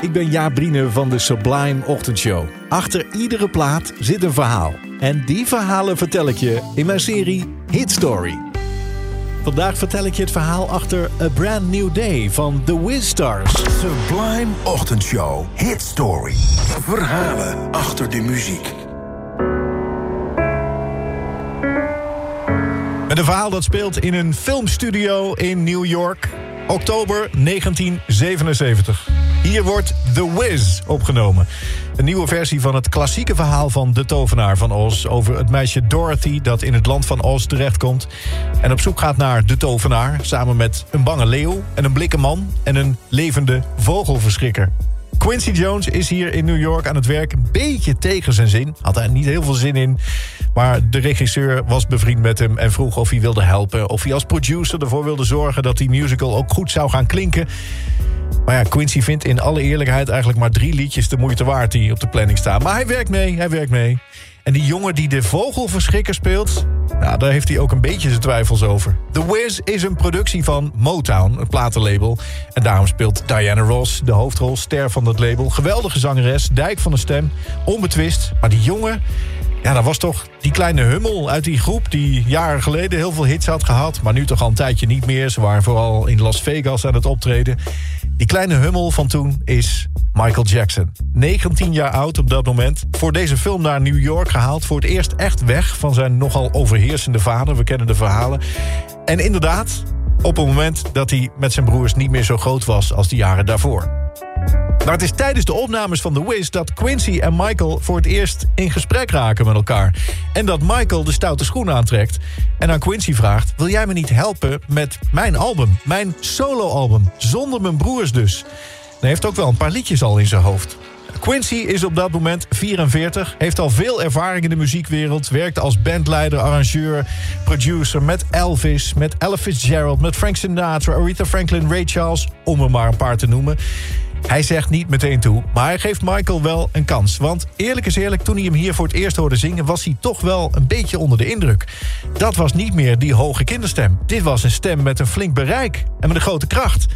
Ik ben Jaap Briene van de Sublime Ochtendshow. Achter iedere plaat zit een verhaal. En die verhalen vertel ik je in mijn serie Hit Story. Vandaag vertel ik je het verhaal achter A Brand New Day van The Wiz Stars. Sublime Ochtendshow. Hit Story. Verhalen achter de muziek. Met een verhaal dat speelt in een filmstudio in New York. Oktober 1977. Hier wordt The Wiz opgenomen. Een nieuwe versie van het klassieke verhaal van de tovenaar van Oz... over het meisje Dorothy dat in het land van Oz terechtkomt... en op zoek gaat naar de tovenaar... samen met een bange leeuw en een blikken man... en een levende vogelverschrikker. Quincy Jones is hier in New York aan het werk. Een beetje tegen zijn zin. Had er niet heel veel zin in. Maar de regisseur was bevriend met hem en vroeg of hij wilde helpen. Of hij als producer ervoor wilde zorgen dat die musical ook goed zou gaan klinken. Maar ja, Quincy vindt in alle eerlijkheid eigenlijk maar drie liedjes de moeite waard die op de planning staan. Maar hij werkt mee, hij werkt mee. En die jongen die de vogelverschrikker speelt... Nou, daar heeft hij ook een beetje zijn twijfels over. The Wiz is een productie van Motown, een platenlabel. En daarom speelt Diana Ross de hoofdrol, ster van dat label. Geweldige zangeres, dijk van de stem, onbetwist. Maar die jongen, ja, dat was toch die kleine hummel uit die groep... die jaren geleden heel veel hits had gehad... maar nu toch al een tijdje niet meer. Ze waren vooral in Las Vegas aan het optreden. Die kleine hummel van toen is Michael Jackson. 19 jaar oud op dat moment. Voor deze film naar New York gehaald. Voor het eerst echt weg van zijn nogal overheersende vader. We kennen de verhalen. En inderdaad, op het moment dat hij met zijn broers niet meer zo groot was als de jaren daarvoor. Maar het is tijdens de opnames van The Wiz dat Quincy en Michael voor het eerst in gesprek raken met elkaar. En dat Michael de stoute schoen aantrekt en aan Quincy vraagt... wil jij me niet helpen met mijn album, mijn soloalbum, zonder mijn broers dus? Hij heeft ook wel een paar liedjes al in zijn hoofd. Quincy is op dat moment 44, heeft al veel ervaring in de muziekwereld... werkte als bandleider, arrangeur, producer met Elvis... met Ella Fitzgerald, met Frank Sinatra, Aretha Franklin, Ray Charles... om er maar een paar te noemen. Hij zegt niet meteen toe, maar hij geeft Michael wel een kans. Want eerlijk is eerlijk, toen hij hem hier voor het eerst hoorde zingen... was hij toch wel een beetje onder de indruk. Dat was niet meer die hoge kinderstem. Dit was een stem met een flink bereik en met een grote kracht.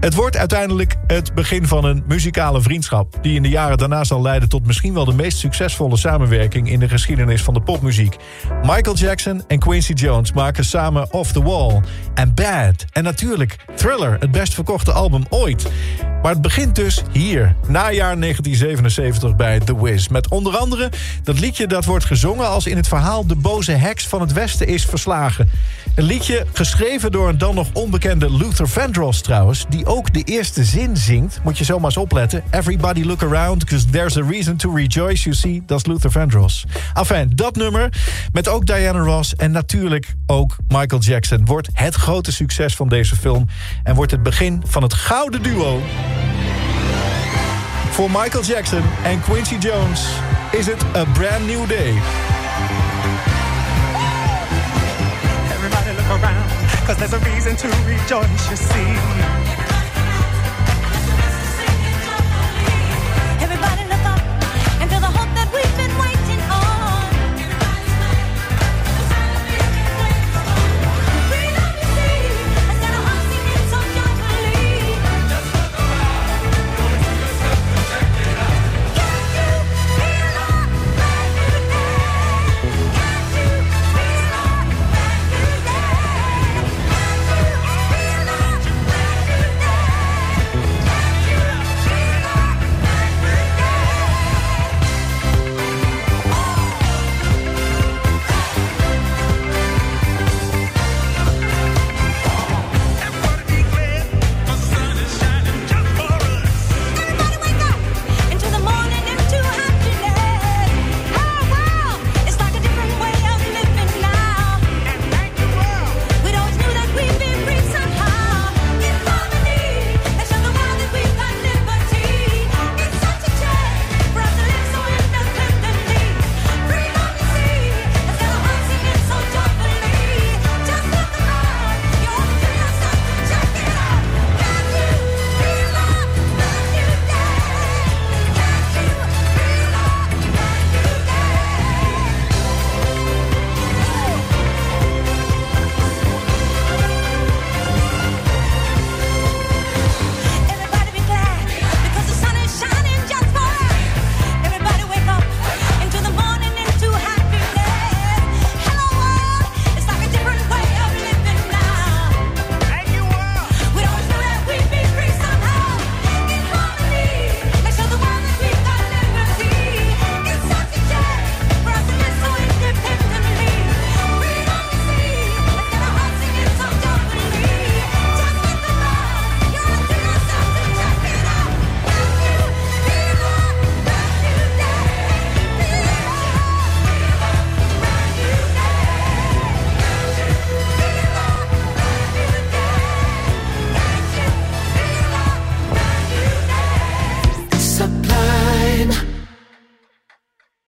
Het wordt uiteindelijk het begin van een muzikale vriendschap... die in de jaren daarna zal leiden tot misschien wel de meest succesvolle samenwerking... in de geschiedenis van de popmuziek. Michael Jackson en Quincy Jones maken samen Off the Wall en Bad. En natuurlijk Thriller, het best verkochte album ooit. Maar het begint dus hier, najaar 1977 bij The Wiz. Met onder andere dat liedje dat wordt gezongen als in het verhaal... de boze heks van het westen is verslagen. Een liedje geschreven door een dan nog onbekende Luther Vandross trouwens... die ook de eerste zin zingt. Moet je zomaar eens opletten. Everybody look around, because there's a reason to rejoice, you see. Dat is Luther Vandross. Enfin, dat nummer met ook Diana Ross en natuurlijk ook Michael Jackson... wordt het grote succes van deze film... en wordt het begin van het gouden duo... Voor Michael Jackson en Quincy Jones is het A Brand New Day. Everybody look around, cause there's a reason to rejoice, you see.